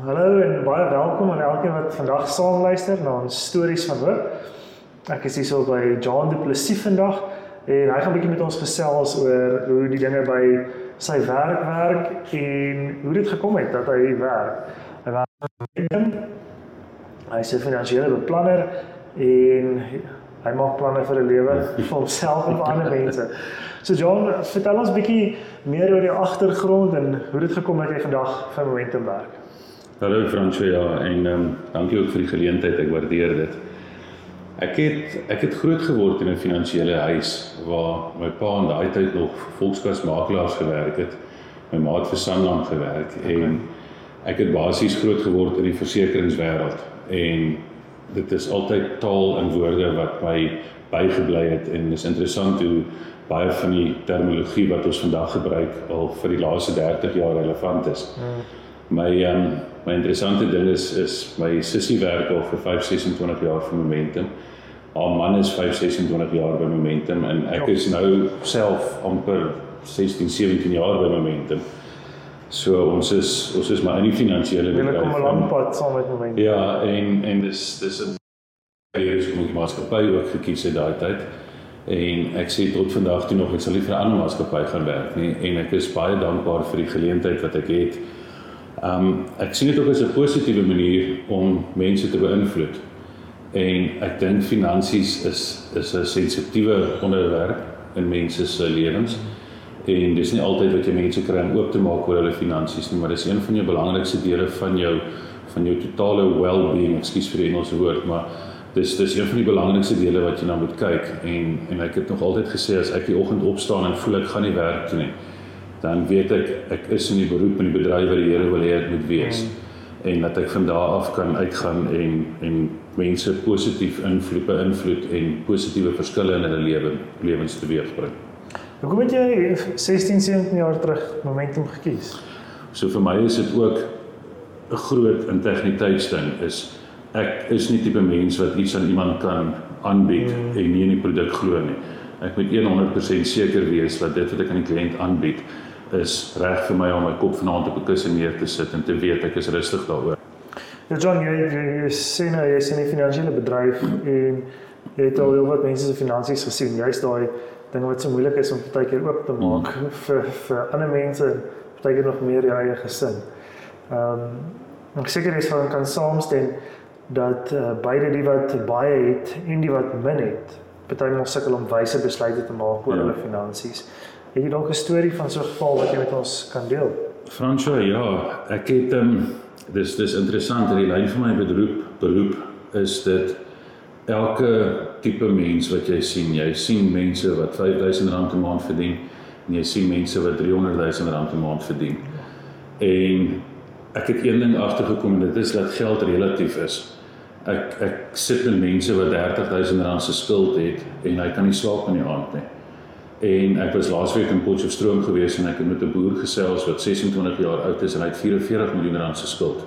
Hallo en baie welkom aan elkeen wat vandag saam luister na ons stories van hoop. Ek is hier so by John Du Plessis vandag en hy gaan 'n bietjie met ons gesels oor hoe die dinge by sy werk werk en hoe dit gekom het dat hy werk. Hy werk hy is 'n finansiële beplanner en hy maak planne vir 'n lewe vir homself en vir ander mense. So John, vertel ons bietjie meer oor jou agtergrond en hoe dit gekom het jy vandag vir Momentum werk. Hallo Fransjo ja en ehm um, dankie ook vir die geleentheid. Ek waardeer dit. Ek het ek het groot geword in 'n finansiële huis waar my pa in daai tyd nog volkskasmakelaars gewerk het. My ma het vir Sanlam gewerk okay. en ek het basies groot geword in die versekeringswêreld en dit is altyd taal en woorde wat my bygebly het en dis interessant hoe baie van die terminologie wat ons vandag gebruik al vir die laaste 30 jaar relevant is. Hmm. My ehm um, my interessante ding is is my sussie werk al vir 5 26 jaar vir Momentum. Haar man is 5 26 jaar by Momentum en ek is nou self amper 16 17 jaar by Momentum. So ons is ons is maar in die finansiële bedryf. Hulle kom 'n lang pad saam met Momentum. Ja, en en dis dis 'n hier is kom die maatskappy ook gekies het daai tyd. En ek sê tot vandag toe nog ek sal nie vir 'n ander maatskappy gaan werk nie en ek is baie dankbaar vir die geleentheid wat ek het Ehm um, ek sien dit ook as 'n positiewe manier om mense te beïnvloed. En ek dink finansies is is 'n sensitiewe onderwerp in mense se lewens. En dis nie altyd wat jy mense kry om oop te maak oor hulle finansies nie, maar dis een van jou belangrikste dele van jou van jou totale well-being, ekskuus vir die Engelse woord, maar dis dis een van die belangrikste dele wat jy na moet kyk en en ek het nog altyd gesê as ek die oggend opstaan en voel ek gaan nie werk toe nie dan weet ek ek is in die beroep in die bedryf wat die Here wil hê ek moet wees mm. en dat ek van daar af kan uitgaan en en mense positief invloed beïnvloed en positiewe verskille in hulle lewe lewens teweegbring. Hoekom het jy 16 17 jaar terug momentum gekies? So vir my is dit ook 'n groot integriteitsding is ek is nie tipe mens wat iets aan iemand kan aanbied mm. en nie in die produk glo nie. Ek moet 100% seker wees dat dit wat ek aan die kliënt aanbied is reg vir my om my kop vanaand op 'n kussing neer te sit en te weet ek is rustig daaroor. Ja John, jy jy, jy sien nou jy's in die finansiële bedryf en jy het al heelwat mense se finansies gesien. Jy's daai ding wat so moeilik is om baie keer oop te maak mm. vir vir ander mense, baie keer nog meer jou eie gesin. Ehm um, ek seker is van kan saamstem dat uh, beide die wat baie het en die wat min het, nog sukkel om wyse besluite te maak oor ja. hulle finansies. Het jy dalk 'n storie van so 'n geval wat jy met ons kan deel? Fransjo, ja, ek het ehm um, dis dis interessant in die lyn van my beroep, beroep is dit elke tipe mens wat jy sien, jy sien mense wat R5000 'n maand verdien en jy sien mense wat R300000 'n maand verdien. En ek het een ding agtergekom en dit is dat geld relatief is. Ek ek sit met mense wat R30000 se skuld het en hy kan nie slaap in die aand nie. En ek was laasweek in Potchefstroom gewees en ek het met 'n boer gesels wat 26 jaar oud is en hy het 44 miljoen rand se skuld.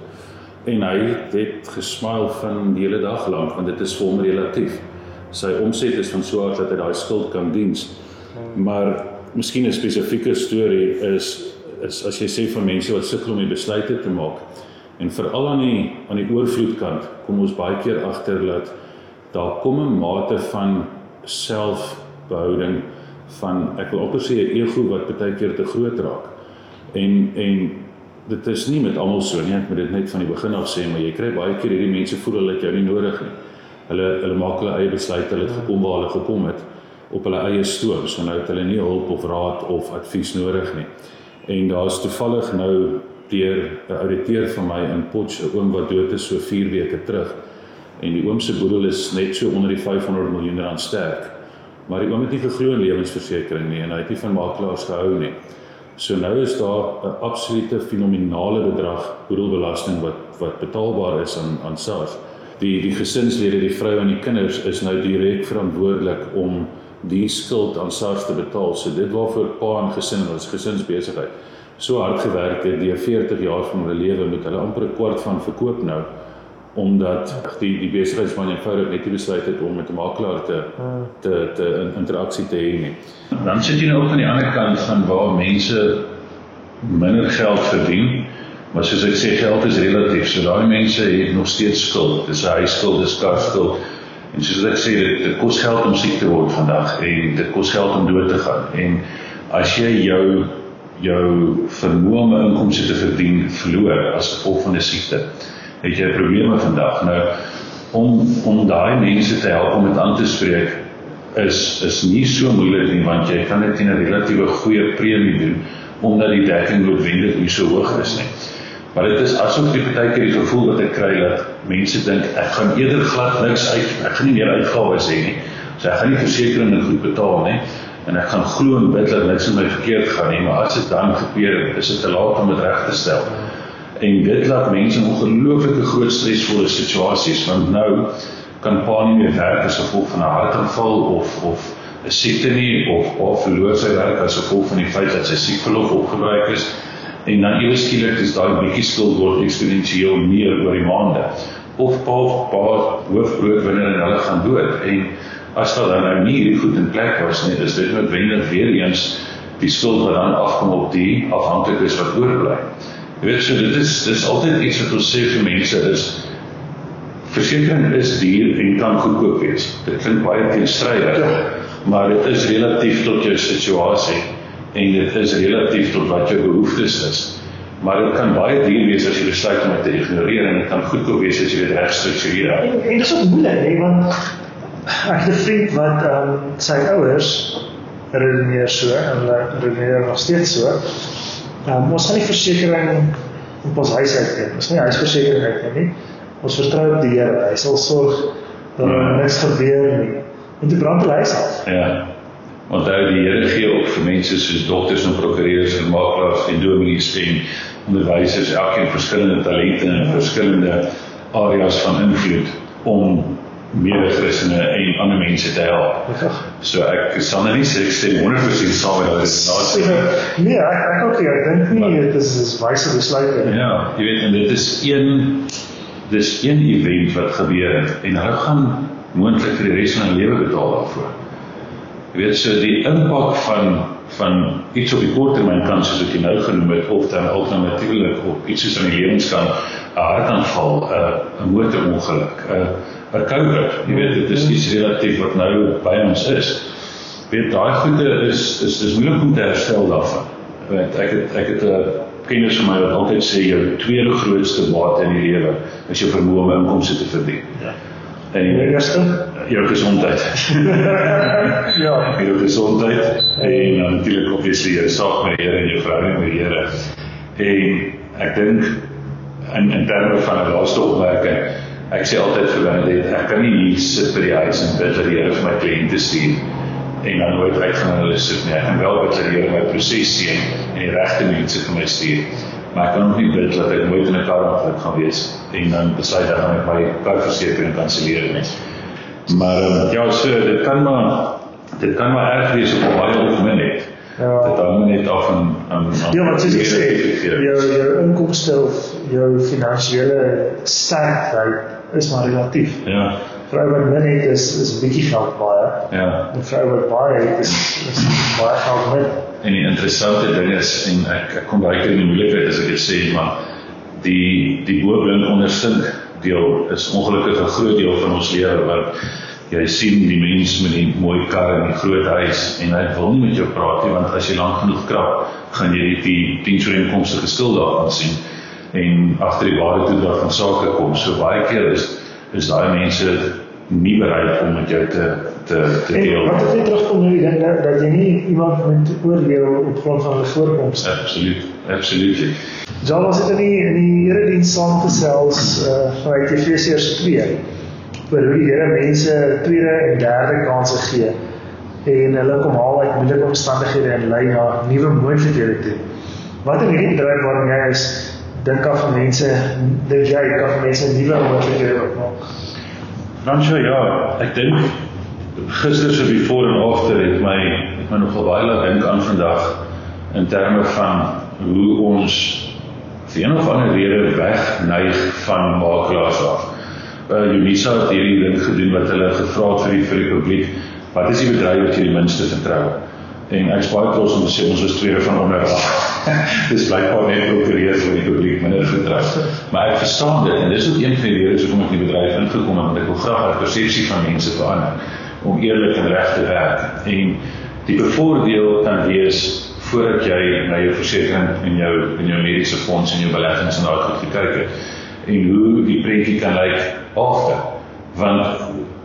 En hy het gesmaal van die hele dag lank want dit is vir hom relatief. Sy omset is van so hard dat hy daai skuld kan diens. Maar miskien 'n spesifieke storie is is as jy sê van mense wat sukkel om die besluite te maak en veral aan die aan die oorvloedkant kom ons baie keer agter dat daar kom 'n mate van selfbehouding van ek wil amper sê 'n ego wat baie keer te groot raak. En en dit is nie met almal so nie. Ek moet dit net van die begin af sê, maar jy kry baie keer hierdie mense voel hulle het jou nie nodig nie. Hulle hulle maak hulle eie besluite, hulle het gekom waar hulle gekom het op hulle eie stoom. So nou het hulle nie hulp of raad of advies nodig nie. En daar's toevallig nou deur 'n ouditeur van my in Potch, 'n oom wat dood is so 4 weke terug. En die oom se boedel is net so onder die 500 miljoen rand sterk. Maar die oom het nie geglo in lewensversekering nie en hy het nie van makelaars gehou nie. So nou is daar 'n absolute fenominale bedrag boedelbelasting wat wat betaalbaar is aan aan SARS. Die die gesinslede, die vrou en die kinders is nou direk verantwoordelik om die skuld aan SARS te betaal. So dit waarvoor pa en gesin en ons gesinsbesigheid so hard gewerk het deur 40 jaar van hulle lewe met hulle amper 'n kwart van verkoop nou omdat die die besigheidsman eenvoudig net besluit het om met 'n makelaar te te te in interaksie te hê nie. Dan sit jy nou ook aan die ander kant van waar mense minder geld verdien Maar soos ek sê, geld is relatief. So daai mense het nog steeds skuld. Dis 'n huisskuld, dis karskuld. En soos ek sê, dit, dit kos geld om siek te word vandag en dit kos geld om dood te gaan. En as jy jou jou vermoë om inkomste te verdien verloor as gevolg van 'n siekte, het jy probleme vandag. Nou om om daai mense te help om dit aan te spreek is is nie so moeilik nie want jy kan dit teen 'n relatiewe goeie premie doen omdat die dekking noodwendig nie so hoog is nie. Maar dit is asof jy baie keer die gevoel wat ek kry dat mense dink ek gaan eerder glad niks uit, ek gaan nie meer uitgawes hê nie. So ek gaan nie versekerings goed betaal nie en ek gaan glo en bid dat niks met my verkeerd gaan nie, maar as dit dan gebeur, is dit te laat om dit reg te stel. En dit laat mense in ongelooflike groot stresvolle situasies want nou kan pa nie meer werk as gevolg van 'n hartaanval of of 'n siekte nie of of verloor sy werk as gevolg van die feit dat sy siekverlof opgebruik is. En dan ewe skielik is daai bietjie skuld word eksponensieel meer oor die maande. Of pa of pa hoofbroodwinner en hulle gaan dood. En as daar dan nou nie hierdie goed in plek was nie is dit noodwendig weer eens die skuld wat dan afkom op die afhanklikes wat oorbly. Jy weet so dit is dis altyd iets wat ons sê vir mense is versekerings is duur en kan goedkoop wees. Dit klink baie teenstrydig, ja. maar dit is relatief tot jou situasie en dit is relatief tot wat jou behoeftes is. Maar dit kan baie duur wees as jy besluit om dit te ignoreer en dit kan goedkoop wees as jy dit reg struktureer. En, en dis ook moeilik, hè, want ek het 'n vriend wat ehm um, sy ouers redeneer so en hulle redeneer nog steeds so. Um, ons gaan nie versekerings op ons huis uitgee. Ons nie huisversekering uitgee nie. Ons vertrou op die Here. Hy sal sorg dat ja. niks gebeur nie. En toe brand hulle huis af. Ja. Want hy die Here gee op vir mense soos dokters en prokureurs en makelaars en dominees en onderwysers elkeen verskillende talente en verskillende areas van invloed om mede-Christene en ander mense te help. So ek sal nou nie sê ek stem 100% saam met daai redenasie. Nee, ek ek ook nie. Ek dink nie dit is 'n wyse besluit nie. Ja, jy weet en dit is een dis een event wat gebeur het en hulle gaan moontlik vir die res van hulle lewe betaal daarvoor. Jy weet so die impak van van iets op die korttermyn kan soos ek nou genoem het of dan alternatiefelik op iets soos in die lewenskant 'n hartaanval, 'n 'n motorongeluk, 'n 'n COVID. Jy weet dit is iets relatief wat nou by ons is. Weet daai goede is is dis moeilik om te herstel daarvan. Want ek het ek het 'n kenners vir my wat altyd sê jou tweede grootste bate in die lewe is jou vermoë om inkomste te verdien. Ja. En die eerste jou gesondheid. ja, jou gesondheid en natuurlik obviously jou saak met die Here en jou verhouding met die Here. En ek dink in in terme van 'n laaste opmerking, ek sê altyd vir hulle dat ek kan nie hier sit by die huis en bid dat die Here vir my kliënte stuur en dan nooit uit gaan hulle sit nie. Ek kan wel bid dat die Here my proses sien en die regte mense vir my stuur. Maar ek kan nog nie bid dat ek nooit in 'n kar ongeluk gaan wees en dan besluit dat ek my karversekering kanselleer nie. Maar um, ja, so dit kan maar dit kan maar erg wees op baie algemeen net. Ja. Dit hang net af van aan Ja, wat jy sê, jou jou inkomste of jou finansiële sterkheid is maar relatief. Ja vrou wat min het is is 'n bietjie geld baie. Ja. 'n Vrou wat baie het is is baie geld min. En die interessante ding is en ek ek kom baie keer in die moeilikheid as ek dit sê, maar die die boeblink onderstink deel is ongelukkig 'n groot deel van ons lewe wat jy sien die mense met die mooi kar en die groot huis en hy wil nie met jou praat nie want as jy lank genoeg krap, gaan jy die diensooreenkomste geskuld daarvan sien en agter die ware toe daar van sake kom. So baie keer is is daai mense nie bereid om met jou te te te deel. En wat het jy terugkom nou die ding dat, dat jy nie iemand moet oordeel op grond van hulle voorkoms nie. Absoluut. Absoluut. John was dit in die in die erediens saamgesels uh vanuit Efesiërs 2 oor hoe die Here mense tweede en derde kansse gee en hulle kom haal uit moeilike omstandighede en lei na nuwe moontlikhede toe. Wat in hierdie bedryf waarin jy is, dink van mense, dink jy kan mense nuwe moontlikhede oopmaak? Dan sê ja, ek dink gister se before en after het my het my nogal baie laat dink aan vandag in terme van hoe ons vir een of ander rede wegneig van makelaars af. Uh Unisa het hierdie ding gedoen wat hulle gevra het vir die vir die publiek, wat is die bedryf wat jy die minste vertrou? En ek is baie trots om te sê ons is tweede van onder af. dis blykbaar net prokureer vir die publiek minder vertrou. Maar ek verstaan dit en dis ook een van die redes hoekom ek in die bedryf ingekom het want ek wil graag die persepsie van mense verander om eerlik en reg te werk. En die bevoordeel kan wees voordat jy na jou versekerings en jou en jou mediese fonds en jou beleggings en daai goed gekyk het en hoe die prentjie kan lyk agter. Want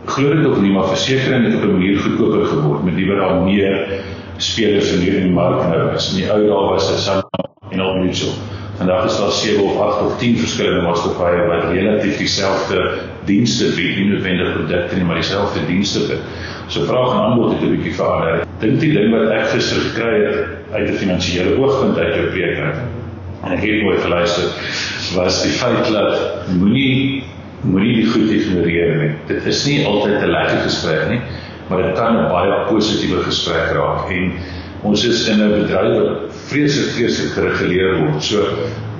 glo dit of nie maar versekerings het op 'n manier goedkoper geword met liewer al meer spelers in hierdie mark nou is. In die ou dae was dit Sanlam en Old Mutual. Vandag is daar 7 of 8 of 10 verskillende maatskappye wat relatief dieselfde dienste bied, nie noodwendig produkte nie, maar dieselfde dienste bied. So vraag en aanbod het 'n bietjie verander. Dink die ding wat ek gister gekry het uit 'n finansiële oogpunt uit jou preek uit. En ek het mooi geluister was die feit dat moenie moenie die goed ignoreer nie. Dit is nie altyd 'n lekker gesprek nie maar dit kan 'n baie positiewe gesprek raak en ons is in 'n bedryf wat vreeslik vreeslik gereguleer word. So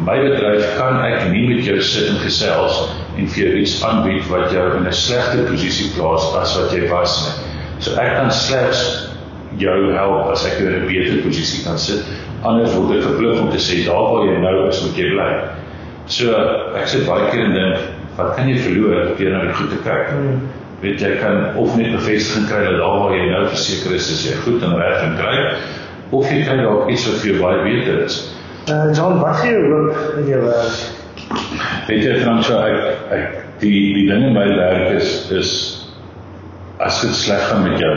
my bedryf kan ek nie met jou sit en gesels en vir jou iets aanbied wat jou in 'n slegter posisie plaas as wat jy was nie. So ek kan slegs jou help as ek jou in 'n beter posisie kan sit. Anders word ek verplig om te sê daar waar jy nou is, moet jy bly. So ek sit baie keer en dink, wat kan jy verloor jy na die goed kyk? Hmm weet jy kan of net bevestiging kry dat daar waar jy nou verseker is is jy goed en reg en kry of jy kry dalk iets wat vir jou baie beter is. Uh John, wat gee jou hoop in jou werk? Weet jy Fransjo, ek ek die die ding in my werk is is as dit sleg gaan met jou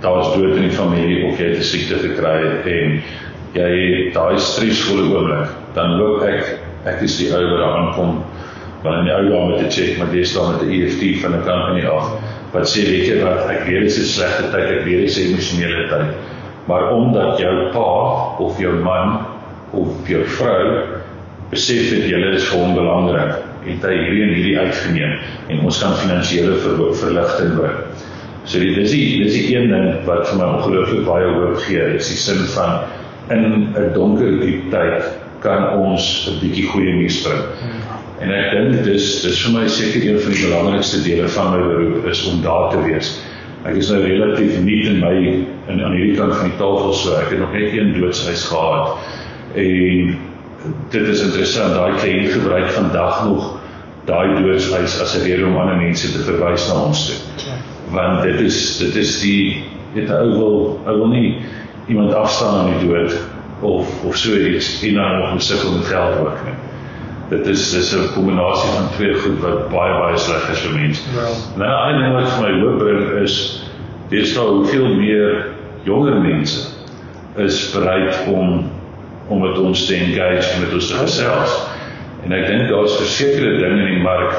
daar's dood in die familie of jy het 'n siekte gekry en jy daai stresvolle oomblik, dan loop ek ek is die ou wat daar aankom want in die ou dae met 'n check maar dis dan met 'n EFT van 'n company af wat sê weet jy wat? Ek weet dit is 'n slegte tyd ek weet dit is 'n emosionele tyd maar omdat jou pa of jou man of jou vrou besef dat jy is vir hom belangrik het hy hierdie en hierdie uitgeneem en ons kan finansiële ver verligting bring so dit is die dis die een ding wat vir my ongelooflik baie hoop gee. Is die sin van in 'n donker diep tyd kan ons 'n bietjie goeie nuus bring En ek dink dis dis vir my seker een van die belangrikste dele van my beroep is om daar te wees. Ek is nou relatief nuut in my in aan hierdie kant van die tafel so ek het nog net een doodshuis gehad. En dit is interessant daai kliënt gebruik vandag nog daai doodshuis as 'n rede om ander mense te verwys na ons toe. Want dit is dit is die dit ou wil ou wil nie iemand afstaan aan die dood of of so iets en dan nog 'n sukkel met geld ook nie dit is dis 'n kombinasie van twee goed wat baie baie sleg is vir mense. Ja. Nou, een ding wat vir my hoop bring is dis nou hoeveel meer jonger mense is bereid om om met ons te engage met ons te gesels. En ek dink daar's versekerde dinge in die mark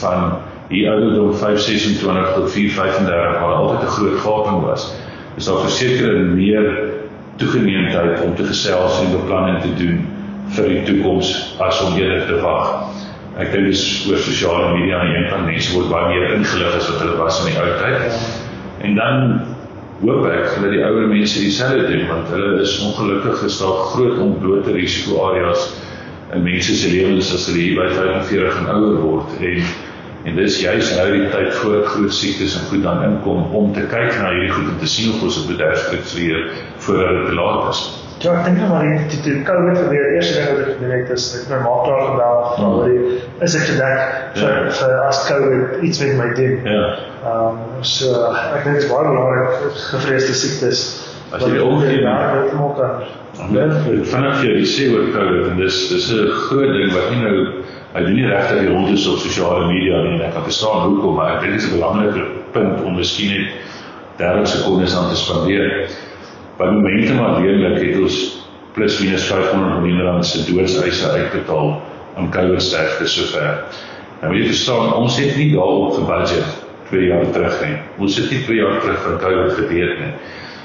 van hier ouderdom 526 tot 435 waar altyd 'n groot gaping was. Is daar versekerde meer toegeneemdheid om te gesels en beplanning te doen vir die toekoms as om eerder te wag. Ek dink dis oor sosiale media en een van mense word baie meer ingelig as wat hulle was in die ou tyd. En dan hoop ek dat die ouer mense dieselfde doen want hulle is ongelukkig daar groot ontblote risiko areas in mense se lewens as hulle hier by 45 en ouer word en en dis juist nou die tyd voor groot siektes en goed dan inkom om te kyk na hierdie goed en te sien of ons dit bederflik vir voordat dit te laat is. Ja, ek dink maar die die, die COVID gebeur. Die eerste ding wat ek gedoen het is ek my maak klaar gebel van oor die is ek gedek vir ja. vir as COVID iets met my doen. Ja. Ehm um, so ek dink dit is baie belangrik gevreesde siektes. As jy omgee na dit maak dan vanaf jy sê oor COVID en dis dis 'n groot ding wat nie nou hy doen nie regtig die rond is op sosiale media nie. Ek kan verstaan hoekom, maar ek dink dit is 'n belangrike punt om miskien net 30 sekondes aan te spandeer. By momentum alleenlik het ons plus minus 500 miljoen rand se doodseise uitbetaal aan COVID sterfte sover. Nou moet jy verstaan, ons het nie daarop gebudget 2 jaar terug nie. Ons het nie 2 jaar terug van COVID geweet nie.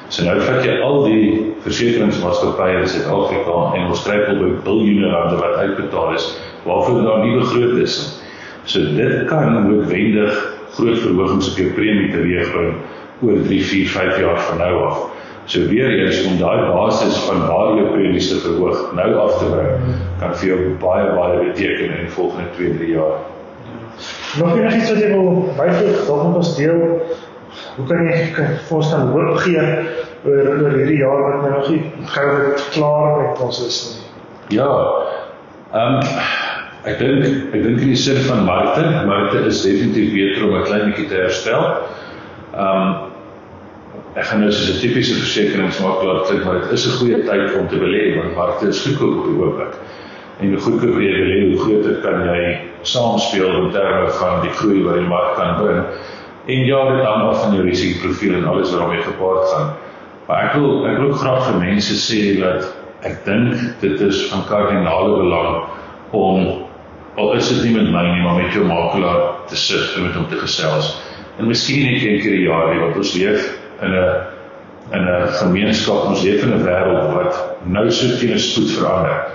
So nou vat jy al die versekeringsmaatskappye in Suid-Afrika en ons kry al biljoene rande wat uitbetaal is waarvoor daar nie begroot is nie. So dit kan noodwendig groot verhogings op jou premie teweegbring oor 3, 4, 5 jaar van nou af. So weer eens om daai basis van waar jou premies te verhoog nou af te bring, kan vir jou baie baie beteken in die volgende 2, 3 jaar. Nog enigiets wat jy wil byvoeg, dalk moet ons deel Hoe kan jy vir ons dan hoop gee oor oor hierdie jaar wat nou nog nie COVID klaar met ons is nie? Ja. Ehm um, ek dink ek dink in die sin van markte, markte is definitief beter om 'n klein bietjie te herstel. Ehm um, ek gaan nou soos 'n tipiese versekeringsmakelaar klink, maar dit is 'n goeie tyd om te belê want markte is goedkoop op die oomblik. En hoe goedkoop jy belê, hoe groter kan jy saamspeel in terme van die groei wat die mark kan bring. En ja, dit hang af van jou risikoprofiel en alles wat daarmee gepaard gaan. Maar ek wil ek wil graag vir mense sê dat ek dink dit is van kardinale belang om al is dit nie met my nie, maar met jou makelaar te sit en met hom te gesels. En miskien net een keer 'n jaar, want ons leef in 'n in 'n gemeenskap, ons leef in 'n wêreld wat nou so teen 'n spoed verander.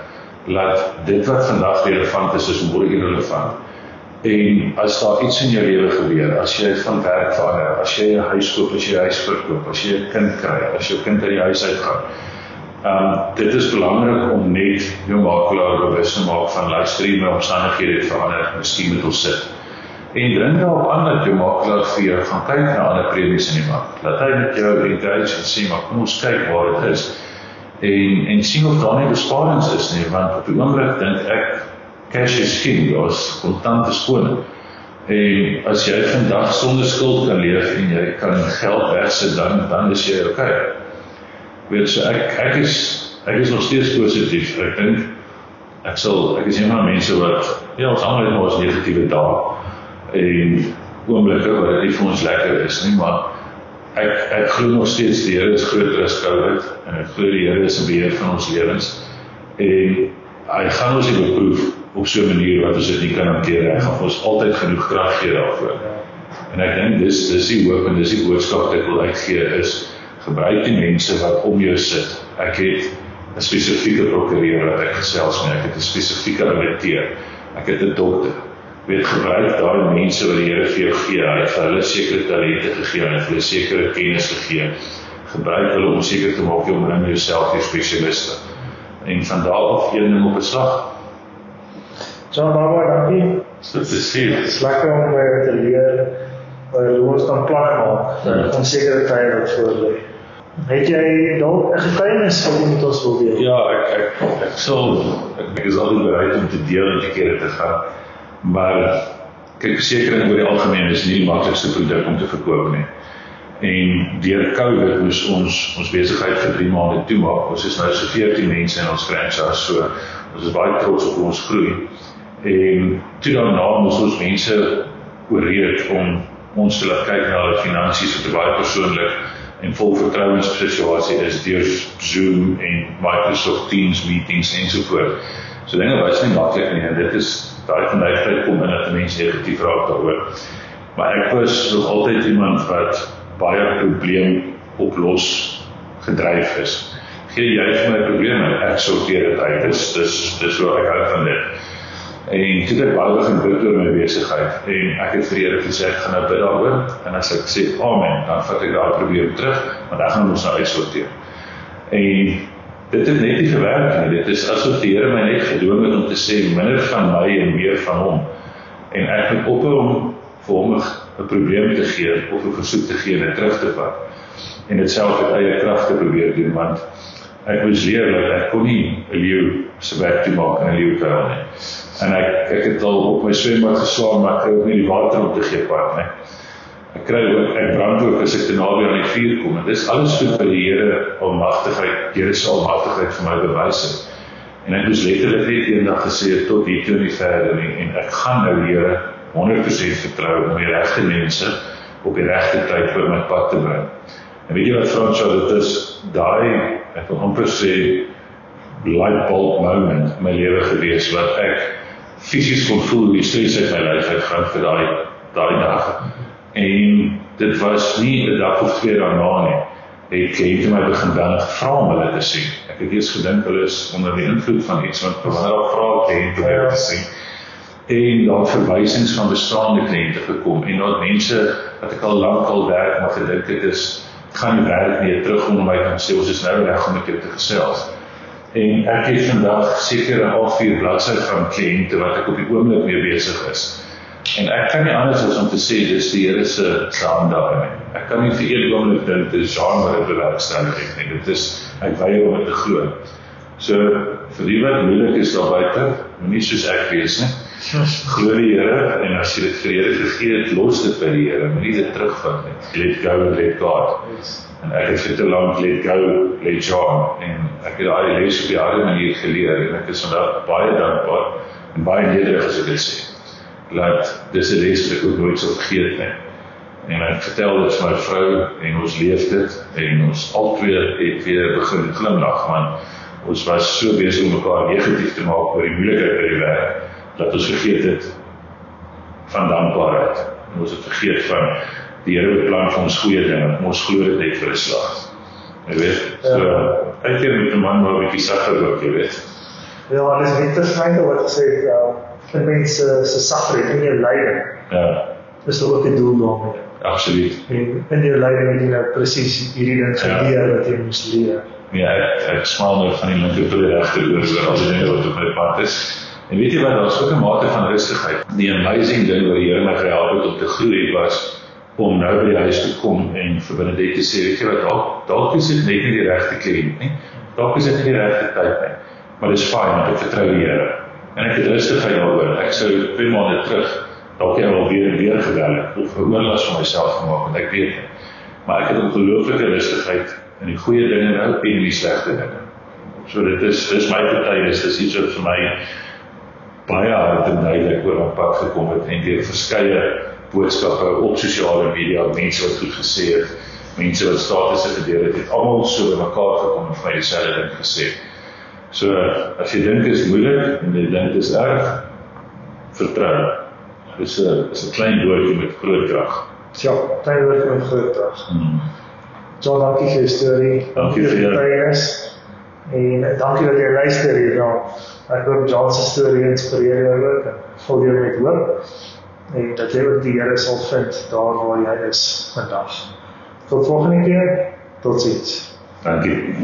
Laat dit wat vandag relevant is, is môre irrelevant. En as daar iets in jou lewe gebeur, as jy van werk verander, as jy 'n huis koop, as jy 'n huis verkoop, as jy 'n kind kry, as jou kind uit die huis uitgaan. Ehm um, dit is belangrik om net jou makelaar bewus te maak van luister hier my omstandighede het verander, miskien moet ons sit. En dring daarop aan dat jou makelaar vir jou gaan kyk na ander premies in die mark. Laat hy met jou engage en sê maar kom ons kyk waar dit is. En en sien of daar nie besparings is nie, want op die oomblik dink ek cash is king, ons kontante skoon. En as jy vandag sonder skuld kan leef en jy kan geld wegsit dan dan is jy okay. Weet so ek ek is ek is nog steeds positief. Ek dink ek sal ek is een van die mense wat ja, ons almal het ons negatiewe dae en oomblikke wat dit nie vir ons lekker is nie, maar ek ek glo nog steeds die Here is groter as COVID en ek glo die Here is in beheer van ons lewens en hy gaan ons beproef op so 'n manier wat ons dit nie kan hanteer nie. Hy gaan ons altyd genoeg krag gee daarvoor. En ek dink dis dis die hoop en dis die boodskap wat ek wil uitgee is gebruik die mense wat om jou sit. Ek het 'n spesifieke prokureur wat ek gesels met. Ek het 'n spesifieke ouditeur. Ek het 'n dokter. Weet gebruik daai mense wat die Here vir jou gee. Hy het vir hulle sekere talente gegee en hulle sekere kennis gegee. Gebruik hulle om seker te maak jy omring jouself met spesialiste. En van daar af een ding op 'n slag John Baba, dankie. Dit is sien. Dit is lekker om by te leer oor hoe ons dan planne maak vir ja. onsekere tye wat voor lê. Het jy dalk 'n getuienis wat jy met ons wil deel? Ja, ek ek ek sal ek, ek is altyd bereid om te deel en te keer te gaan. Maar kyk versekerings oor die algemeen is nie die maklikste produk om te verkoop nie. En deur Covid moes ons ons besigheid vir 3 maande toemaak. Ons is nou so 14 mense in ons franchise, so ons is baie trots op ons groei. En toe daarna moes ons mense ooreed om ons te laat kyk na hulle finansies wat baie persoonlik en vol vertrouenssituasie is deur Zoom en Microsoft Teams meetings en so dinge was nie maklik nie en dit is daai geneigtheid kom in dat mense negatief raak daaroor. Maar ek was nog altyd iemand wat baie probleem oplos gedryf is. Gee jy vir my probleme, ek sorteer dit uit. Dis dis dis hoe ek hou van dit. En toe ek baie begin bid oor my besigheid en ek het vir Here gesê ek gaan nou bid daaroor en as ek sê amen, dan vat ek daai probleem terug want ek gaan hom nou uitsorteer. En dit het net nie gewerk nie. Dit is asof die Here my net gedwing het om te sê minder van my en meer van hom. En ek moet ophou om vir hom 'n probleem te gee of 'n versoek te gee en terug te vat. En dit self met eie krag te probeer doen want ek moes leer dat ek kon nie 'n leeu se werk te maak in 'n leeu kuil nie en ek ek het al op my swembad geswaan maar ek kry ook nie die water om te gee pad nie. Ek kry ook ek brand ook as ek te naby aan die vuur kom en dis alles goed vir die Here almagtigheid, Here se almagtigheid vir my bewys het. En ek moes letterlik net eendag gesê het tot hier toe nie verder nie en ek gaan nou Here 100% vertrou om die regte mense op die regte tyd vir my pad te bring. En weet jy wat Fransjo dit is daai ek wil amper sê light bulb moment in my lewe gewees wat ek fisies kon voel die stres uit my lyf uit gaan vir daai daai dag. En dit was nie 'n dag of twee daarna nie. Het kliënte my begin dan vra om hulle te sien. Ek het eers gedink hulle is onder die invloed van iets wat wanneer hulle vra kliënte om hulle te sien. En daar het verwysings van bestaande kliënte gekom en daar mense wat ek al lank al werk maar gedink het is gaan nie werk nie terug om my kan sê ons is nou reg om met jou te gesels. En ek het vandag seker al vier bladsye van kliënte wat ek op die oomblik mee besig is. En ek kan nie anders as om te sê dis die Here se se hand daarin nie. Ek kan nie vir een oomblik dink dis dit bewerkstellig het nie. Dit is ek weier om dit te glo. So vir die wat moeilik is daar buite, moenie soos ek wees nie. Glo die Here en as jy dit vir die Here gegee het, los dit by die Here, moenie dit terugvat nie. Let go and let God. En ek het vir te lank let go, let John en ek het daai les op die harde manier geleer en ek is vandag baie dankbaar en baie nederig as ek dit sê dat dis 'n les wat ek ook nooit sal vergeet nie. En ek vertel dit vir my vrou en ons leef dit en ons albei het weer begin glimlag want ons was so besig om mekaar negatief te maak oor die moeilikheid by die werk dat ons vergeet het van dankbaarheid. En ons het vergeet van die Here beplan vir ons goeie dinge. Ons glo dit net vir 'n slag. Jy weet, so ek dink met 'n man maar 'n bietjie sagter ook, jy weet. Ja, dis net verskyne wat gesê het, ja, vir mense se sagter in jou lyding. Ja, Dis ook 'n doel daarmee. absoluut. En in jou lyding het jy nou presies hierdie ding geleer wat jy moes leer. Ja, ek, ek smaal nou van die linker tot die regter oor oor al die dinge wat op my pad is. En weet jy wat, daar's ook 'n mate van rustigheid. Die amazing ding wat die Here my gehelp het om te groei was om nou by die huis te kom en vir Benedict te sê, weet jy wat, dalk dalk is dit net nie die regte kliënt nie. Dalk is dit nie die regte tyd nie. Maar dis fyn want ek vertrou die Here. En ek het rustigheid daaroor. Ek sou 2 maande terug dalk jy al weer en weer gebel het of 'n oorlas vir myself gemaak want ek weet nie. Maar ek het ongelooflike rustigheid in die goeie dinge en in die slegte dinge. So dit is dis my getuienis, dis iets wat vir my baie hard en duidelik oor my pad gekom het en deur verskeie boodskappe op sosiale media, mense wat goed gesê het, mense wat statusse gedeel het, het almal so bymekaar gekom en vir my dieselfde ding gesê. So as jy dink dit is moeilik en jy dink dit is erg, vertrou. Dis 'n is 'n klein woordjie met groot krag. Ja, tyd word vir groot dag. Hmm. John, dankie vir jou storie. Dankie vir jou. getuienis. En dankie dat jy luister hierna. Ek hoop John se storie inspireer jou ook en vul jou met hoop. En dat jy ook die Here sal vind daar waar jy is vandag. Tot volgende keer. Totsiens. Dankie.